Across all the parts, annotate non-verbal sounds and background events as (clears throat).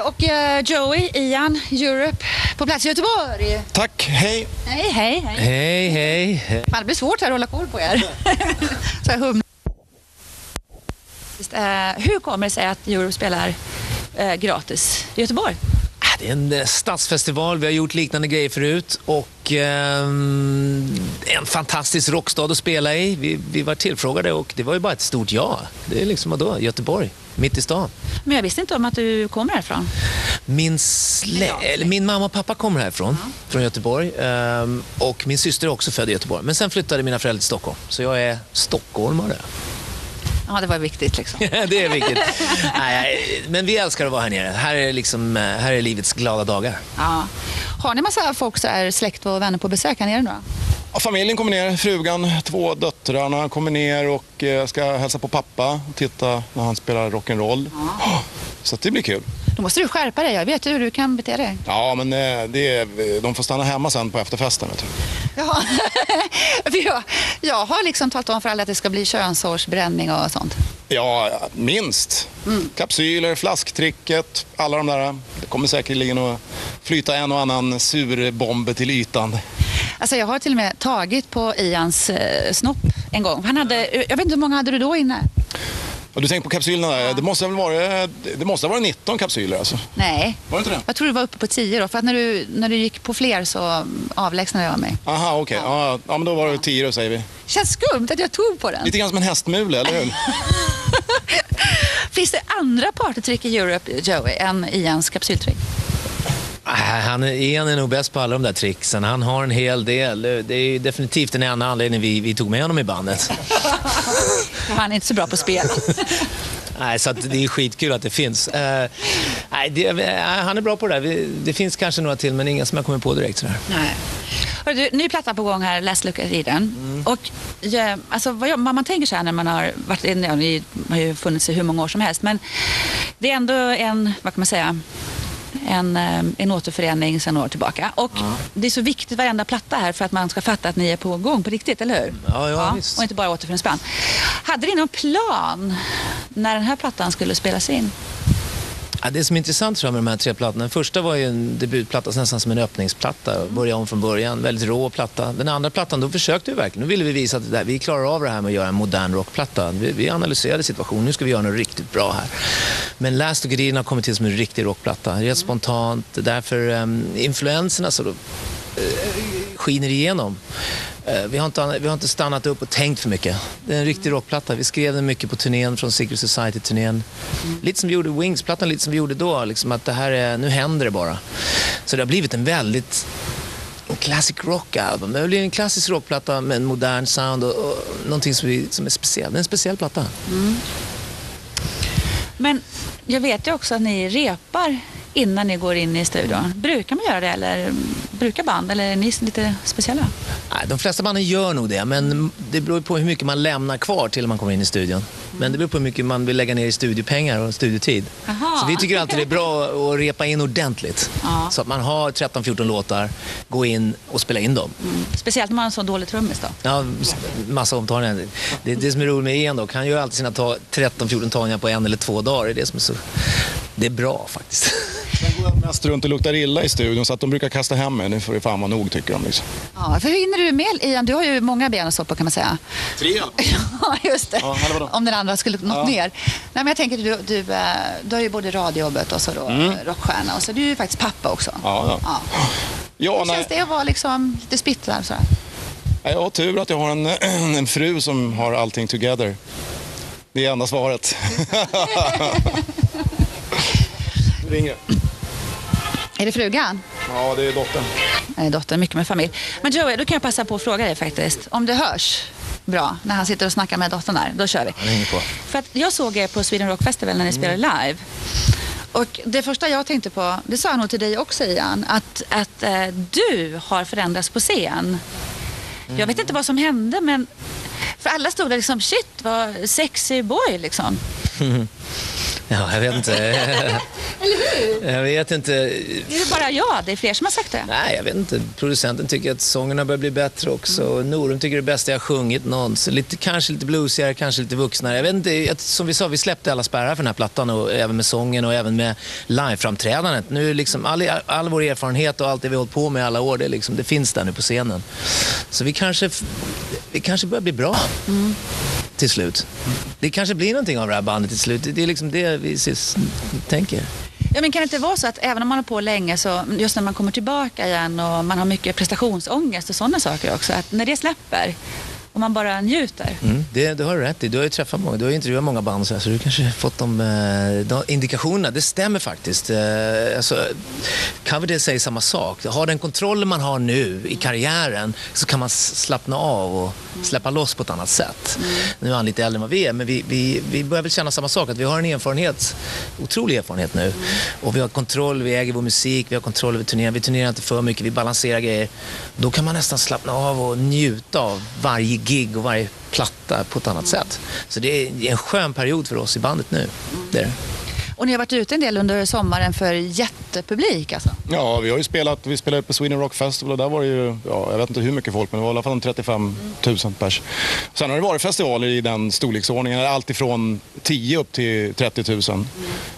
och eh, Joey, Ian, Europe på plats i Göteborg. Tack, hej. Hej, hej, hej. Hej, hej. Fan, det blir svårt här att hålla koll på er. (laughs) Så jag hum. Eh, hur kommer det sig att Europe spelar eh, gratis i Göteborg? Ah, Det är en eh, stadsfestival, vi har gjort liknande grejer förut och ehm, en fantastisk rockstad att spela i. Vi, vi var tillfrågade och det var ju bara ett stort ja. Det är liksom vadå, Göteborg, mitt i stan. Men jag visste inte om att du kommer härifrån. Min, slä, min mamma och pappa kommer härifrån, från Göteborg. ehm, och min syster är också född i Göteborg. Men sen flyttade mina föräldrar till Stockholm. Så jag är stockholmare. Ja, det var viktigt liksom. (laughs) det är viktigt. Nej, men vi älskar att vara här nere. Här är, liksom, eh, här är livets glada dagar. Ja. Har ni massa folk, så är släkt och vänner på besök här nere nu då? Ja, familjen kommer ner, frugan, två döttrarna kommer ner och eh, ska hälsa på pappa och titta när han spelar rock'n'roll. Så att det blir kul. Då måste du skärpa dig. Jag vet ju hur du kan bete dig. Ja, men eh, det är, de får stanna hemma sen på efterfesten. Vet. Ja. (laughs) Jag, jag har liksom talat om för alla att det ska bli könshårsbränning och sånt. Ja, minst. Kapsyler, flasktricket, alla de där. Det kommer säkerligen att flyta en och annan sur bomb till ytan. Alltså jag har till och med tagit på Ians eh, snopp en gång. Han hade, jag vet inte hur många hade du då inne? Och du tänker på kapsylerna där. Det måste ha varit, det måste ha varit 19 kapsyler alltså. Nej. Var det inte det? Jag tror du var uppe på 10 då. För att när du, när du gick på fler så avlägsnade jag mig. Aha, okej. Ja. ja, men då var det 10 då säger vi. Känns skumt att jag tog på den. Lite grann som en hästmule, eller hur? (laughs) Finns det andra partytrick i Europe, Joey, än Ians kapsyltrick? Ah, Han är, Ian är nog bäst på alla de där tricksen. Han har en hel del. Det är definitivt den enda anledningen vi, vi tog med honom i bandet. (laughs) Han är inte så bra på spel. (laughs) Nej, så det är skitkul att det finns. Eh, nej, det, eh, han är bra på det där. Det finns kanske några till, men inga som jag kommer på direkt. Sådär. Nej. Hörru, ny platta på gång här, Let's look at Eden. Och, ja, alltså, vad jag, man tänker så här när man har varit in, ja, ni har ju funnits i hur många år som helst, men det är ändå en, vad kan man säga, en, eh, en återförening sedan år tillbaka. Och det är så viktigt varenda platta här för att man ska fatta att ni är på gång på riktigt, eller hur? Ja, ja, visst. Och inte bara återföreningsband. Hade ni någon plan när den här plattan skulle spelas in? Ja, det som är intressant tror jag med de här tre plattorna. Den första var ju en debutplatta, nästan som en öppningsplatta. Börja om från början. Väldigt rå platta. Den andra plattan, då försökte vi verkligen. Nu ville vi visa att där, vi klarar av det här med att göra en modern rockplatta. Vi, vi analyserade situationen. Nu ska vi göra något riktigt bra här. Men Last of Godin har kommit till som en riktig rockplatta. Rätt spontant. Därför um, influenserna så då, eh, skiner igenom. Eh, vi har, inte, vi har inte stannat upp och tänkt för mycket. Det är en riktig rockplatta. Vi skrev den mycket på turnén, från Secret Society-turnén. Lite som vi gjorde Wings-plattan, lite som vi gjorde då. Liksom att det här är, nu händer det bara. Så det har blivit en väldigt en classic rock-album. Det har blivit en klassisk rockplatta med en modern sound och, och någonting som, vi, som är speciellt. Det är en speciell platta. Mm. Men jag vet ju också att ni repar innan ni går in i studion. Brukar man göra det eller brukar band eller är ni lite speciella? Nej, de flesta banden gör nog det, men det beror på hur mycket man lämnar kvar till man kommer in i studion. Men det beror på hur mycket man vill lägga ner i studiopengar och studiotid. Aha. Så vi tycker alltid det är bra att repa in ordentligt. Ja. Så att man har 13-14 låtar, gå in och spela in dem. Speciellt när man har en så dålig trummis då. Ja, massa omtagningar. Det är det som är roligt med Ian dock. Han gör alltid sina ta- 13-14 tagningar på en eller två dagar. Det är det som är så... Det är bra faktiskt. (laughs) Jag mest runt och luktar illa i studion så att de brukar kasta hem mig. Nu får det fan vara nog tycker de. Liksom. Ja, för hur hinner du med Ian? Du har ju många ben att stå på kan man säga. Tre (laughs) Ja, just det. Ja? Om den andra skulle nått Ja. ner. Nej, men jag tänker, du, du, eh, du har ju både radiojobbet och så då rockstjärna och så du är ju faktiskt pappa också. Mm. Ja, ja. Ja. Ja, Hur känns det att vara liksom lite splittrad sådär? jag har tur att jag har en, (clears throat) en fru som har allting together. Det är enda svaret. (laughs) (laughs) Nu ringer. Är det frugan? Ja, det är dottern. Nej, dottern, mycket med familj. Men Joey, då kan jag passa på att fråga dig faktiskt. Om det hörs bra när han sitter och snackar med dottern där, då kör vi. Hänger på. För att jag såg er på Sweden Rock Festival när ni spelade live. Och det första jag tänkte på, det sa jag nog till dig också Ian, att, att eh, du har förändrats på scen. Jag vet inte vad som hände men för alla stod där liksom, shit vad sexy boy liksom. (laughs) Ja, jag vet inte. (laughs) Eller hur? Jag vet inte. Det är bara jag, det är fler som har sagt det. Nej, jag vet inte. Producenten tycker att sångerna börjar bli bättre också. Mm. Norum tycker det är det bästa jag har sjungit någonsin. Lite, kanske lite bluesigare, kanske lite vuxnare. Jag vet inte. Som vi sa, vi släppte alla spärrar för den här plattan. Och även med sången och även med liveframträdandet. Nu liksom all, all vår erfarenhet och allt det vi har hållit på med alla år, det, liksom, det finns där nu på scenen. Så vi kanske, vi kanske börjar bli bra. Mm till slut. Det kanske blir någonting av det här bandet till slut. Det är liksom det vi tänker. Ja, men kan det inte vara så att även om man har på länge så just när man kommer tillbaka igen och man har mycket prestationsångest och sådana saker också, att när det släpper och man bara njuter. Mm, det, det har du rätt i. Du har ju träffat många, du har intervjuat många band så, här, så du kanske fått de, eh, de indikationerna. Det stämmer faktiskt. Eh, alltså, Coverdale säger samma sak. Har den kontrollen man har nu i karriären så kan man slappna av och släppa loss på ett annat sätt. Mm. Nu är han lite äldre än vad vi är, men vi, vi, vi börjar väl känna samma sak. Att vi har en erfarenhet, otrolig erfarenhet nu. Mm. Och vi har kontroll, vi äger vår musik, vi har kontroll över turneringen. Vi turnerar inte för mycket, vi balanserar grejer. Då kan man nästan slappna av och njuta av varje gig och varje platta på ett annat sätt. Så det är en skön period för oss i bandet nu. Det är Och ni har varit ute en del under sommaren för jättepublik alltså? Ja, vi har ju spelat, vi spelade på Sweden Rock Festival och där var det ju, ja, jag vet inte hur mycket folk, men det var i alla fall 35 000 pers. Sen har det varit festivaler i den storleksordningen, allt ifrån 10 upp till 30 000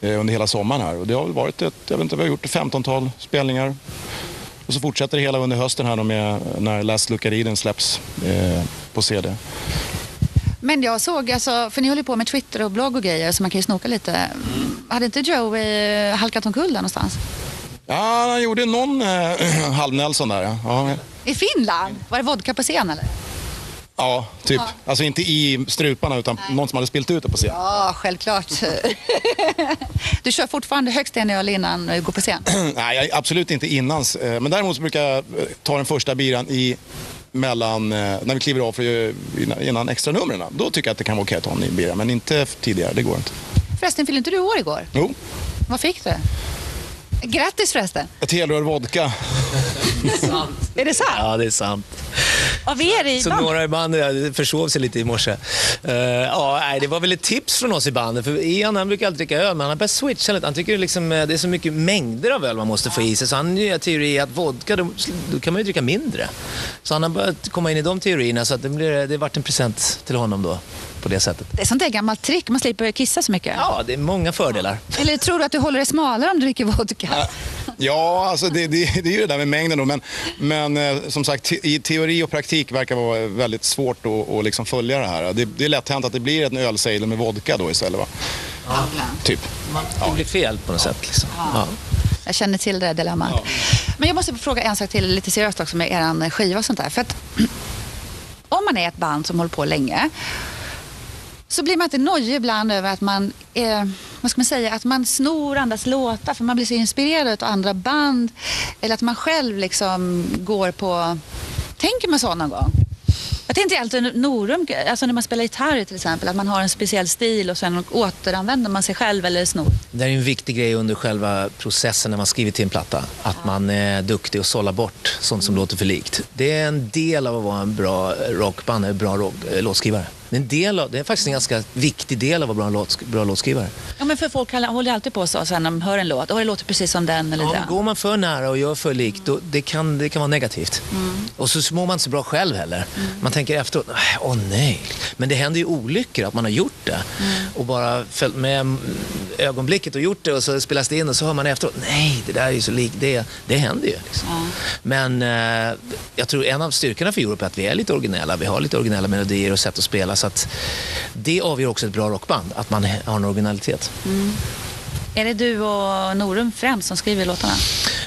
mm. under hela sommaren här. Och det har varit ett, jag vet inte, vi har gjort ett 15-tal spelningar. Och så fortsätter det hela under hösten här med när Last Look at Eden släpps eh, på CD. Men jag såg, alltså, för ni håller på med Twitter och blogg och grejer så man kan ju snoka lite. Mm. Hade inte Joey halkat omkull där någonstans? Ja, han gjorde någon eh, (clears throat) halv-Nelson där. Ja. I Finland? Var det vodka på scen eller? Ja, typ. Ja. Alltså inte i struparna utan Nej. någon som hade spilt ut det på scen. Ja, självklart. (laughs) du kör fortfarande högst en öl innan du går på scen? (clears throat) Nej, absolut inte innan. Eh, men däremot brukar jag ta den första biran i mellan, eh, när vi kliver av för, innan extra numren. Då tycker jag att det kan vara okej att ta en ny bira, men inte tidigare. Det går inte. Förresten, fyllde inte du år igår? Jo. Vad fick du? Grattis förresten! Ett helrör vodka. Det är sant. Är det sant? Ja, det är sant. Av er i Så bandet? några i bandet försov sig lite i morse. Uh, ja, det var väl ett tips från oss i bandet. För Ian han brukar alltid dricka öl, men han har börjat switcha lite. Han tycker liksom, eh, det är så mycket mängder av öl man måste få i sig. Så han har teori att vodka, då, då, kan man ju dricka mindre. Så han har börjat komma in i de teorierna. Så att det, blir, det varit en present till honom då på det sättet. Det är sånt där gammalt trick, man slipper kissa så mycket. Ja, det är många fördelar. Eller tror du att du håller dig smalare om du dricker vodka? Ja, alltså det, det, det är ju det där med mängden då. Men, men eh, som sagt, i teori och praktik verkar vara väldigt svårt att, att liksom följa det här. Det, det är lätt hänt att det blir en ölsejdel med vodka då istället. Va? Ja. Typ. Det blir fel på något sätt. Liksom. Ja. Jag känner till det dilemmat. Ja. Men jag måste fråga en sak till lite seriöst också med er skiva och sånt där. För att, (clears throat) om man är ett band som håller på länge så blir man inte nojig ibland över att man, eh, vad ska man säga, att man snor andras låtar för man blir så inspirerad av andra band. Eller att man själv liksom går på, tänker man så någon gång? Jag tänkte alltid Norum, alltså när man spelar gitarr till exempel, att man har en speciell stil och sen återanvänder man sig själv eller snor. Det är en viktig grej under själva processen när man skriver till en platta. Att man är duktig och sållar bort sånt som mm. låter för likt. Det är en del av att vara en bra rockband, en bra rock, låtskrivare. Det är, en del av, det är faktiskt en ganska viktig del av att vara en låt, bra låtskrivare. Ja, men för folk håller alltid på så sen när de hör en låt. Och det låter precis som den eller ja, den. Går man för nära och gör för likt, då, det, kan, det kan vara negativt. Mm. Och så mår man inte så bra själv heller. Mm. Man tänker efteråt, åh nej. Men det händer ju olyckor att man har gjort det. Mm. Och bara följt med ögonblicket och gjort det och så spelas det in och så hör man efteråt, nej det där är ju så likt det. Det händer ju. Liksom. Ja. Men eh, jag tror en av styrkorna för Europe är att vi är lite originella. Vi har lite originella melodier och sätt att spela. Så att det avgör också ett bra rockband, att man har en originalitet. Mm. Är det du och Norum främst som skriver låtarna?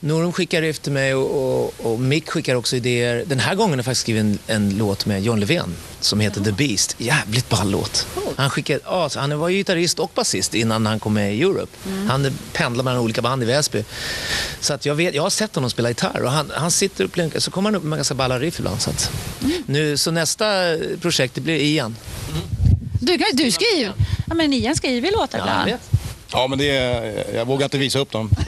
Norum skickar efter mig och, och, och Mick skickar också idéer. Den här gången har jag faktiskt skrivit en, en låt med John Levén som heter The Beast. Jävligt ball låt. Han, skickade, ja, han var ju gitarrist och basist innan han kom med i Europe. Mm. Han pendlar mellan olika band i Väsby. Så att jag, vet, jag har sett honom spela gitarr och han, han sitter och plunkar, så kommer han upp med ganska balla riff ibland. Så, att, mm. nu, så nästa projekt det blir Ian. Du, du skriver? Ja, men Ian skriver låtar ibland. Ja, Ja, men det är, jag vågar inte visa upp dem. (laughs)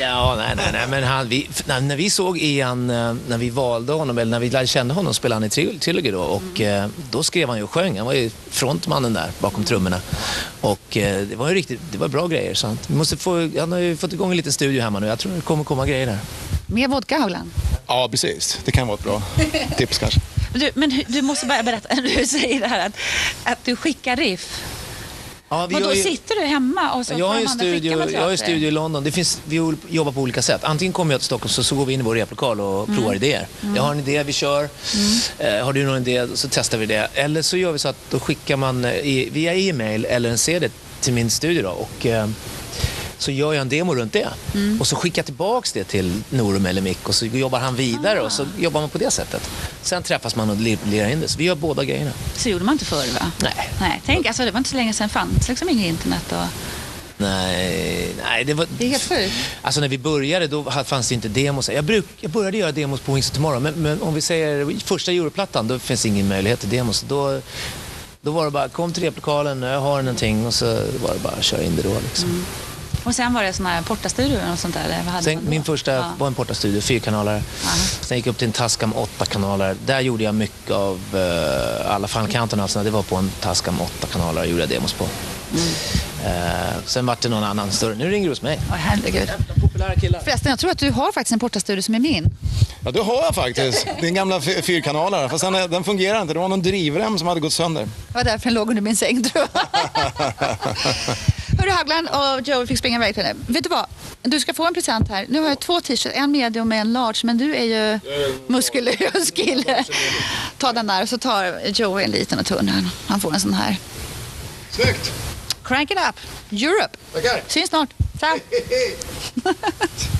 Ja, nej, nej, nej. Men han, vi, när, när vi såg Ian, eh, när vi valde honom, eller när vi lärde känna honom, spelade han i Trilogy då. Och eh, då skrev han ju och sjöng. Han var ju frontmannen där bakom trummorna. Och eh, det var ju riktigt, det var bra grejer. Så han, vi måste få, han har ju fått igång en liten studio hemma nu. Jag tror det kommer komma grejer där. Mer vodka, Haugland. Ja, precis. Det kan vara ett bra (laughs) tips kanske. Men Du, men du måste bara berätta, du säger det här att, att du skickar riff. Ja, vi Och då ju- sitter du hemma och så Jag har studio, jag har ju studio i London. Det finns, vi jobbar på olika sätt. Antingen kommer jag till Stockholm så, så går vi in i vår replokal och Mm. provar idéer. Jag har en idé, vi kör. Eh, har du någon idé så testar vi det. Eller så gör vi så att då skickar man eh, i, via e-mail eller en CD till min studio då. Och, eh, så gör jag en demo runt det. Mm. Och så skickar jag tillbaks det till Norum eller Mick och så jobbar han vidare och så Ah. jobbar man på det sättet. Sen träffas man och li- lirar in det. Så vi gör båda grejerna. Så gjorde man inte förr va? Nej. Nej, tänk alltså det var inte så länge sedan fanns liksom inget internet och... Nej, nej det var... Det är helt sjukt. Alltså när vi började då fanns det inte demos. Jag, bruk, jag började göra demos på Wings of Tomorrow men, men om vi säger första Europlattan då finns ingen möjlighet till demos. Då, då var det bara kom till replokalen, jag har någonting och så var det bara att köra in det då. Liksom. Och sen var det såna här portastudior och sånt där? Eller vad hade Sen, min första Ja. var en portastudio, fyra kanaler. Sen gick jag upp till en Tascam åtta kanaler. Där gjorde jag mycket av uh, alla Countdown alltså, det var på en Tascam åtta kanaler gjorde jag demos på. Eh, sen vart det någon annan större. Nu ringer du hos mig. Åh, herregud. Populära killar. Förresten, jag tror att du har faktiskt en portastudio som är min. Ja, det har jag faktiskt. (laughs) Din gamla fy- fyrkanalare. Fast den, den fungerar inte. Det var någon drivrem som hade gått sönder. Det var därför den låg under min säng tror jag. (laughs) (laughs) Hörru Haugland och Joel fick springa iväg till henne. Vet du vad? Du ska få en present här. Nu har jag två t-shirts, en medium och en large. Men du är ju muskulös kille. Ta den där och så tar Joey en liten och tunn. Han får en sån här. Snyggt! Crank it up! Europe! Tackar! Syns snart. Ciao! (laughs)